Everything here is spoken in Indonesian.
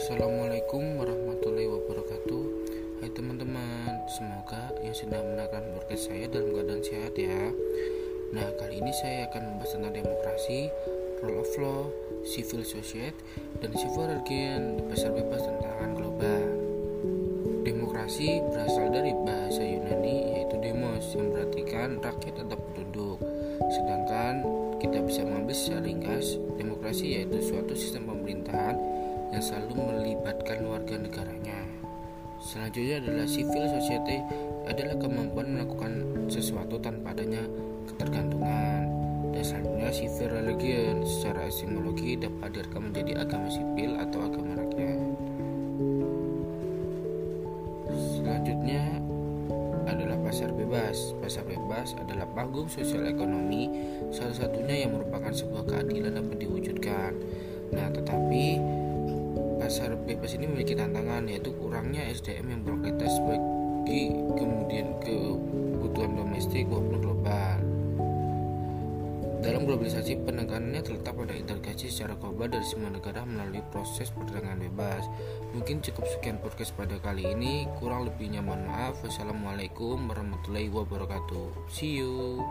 Assalamualaikum warahmatullahi wabarakatuh. Hai teman-teman Semoga yang sedang mendengarkan podcast saya dalam keadaan sehat ya. Nah kali ini saya akan membahas tentang demokrasi Rule of law, civil society, dan civil religion pasar bebas tantangan global. Demokrasi berasal dari bahasa Yunani yaitu demos yang berartikan rakyat atau penduduk Sedangkan kita bisa mengambil ringkas Demokrasi yaitu suatu sistem pemerintahan yang selalu melibatkan warga negaranya. Selanjutnya adalah civil society adalah kemampuan melakukan sesuatu tanpa adanya ketergantungan. Dan selanjutnya civil religion secara etimologi dapat direkam menjadi agama sipil atau agama rakyat. Selanjutnya adalah pasar bebas. Pasar bebas adalah panggung sosial ekonomi salah satunya yang merupakan sebuah keadilan dapat diwujudkan. Nah, tetapi pasar bebas ini memiliki tantangan yaitu kurangnya SDM yang berkualitas bagi kemudian kebutuhan domestik maupun global. Dalam globalisasi, penekanannya terletak pada integrasi secara global dari semua negara melalui proses perdagangan bebas. Mungkin cukup sekian podcast pada kali ini. Kurang lebihnya mohon maaf. Wassalamualaikum warahmatullahi wabarakatuh. See you.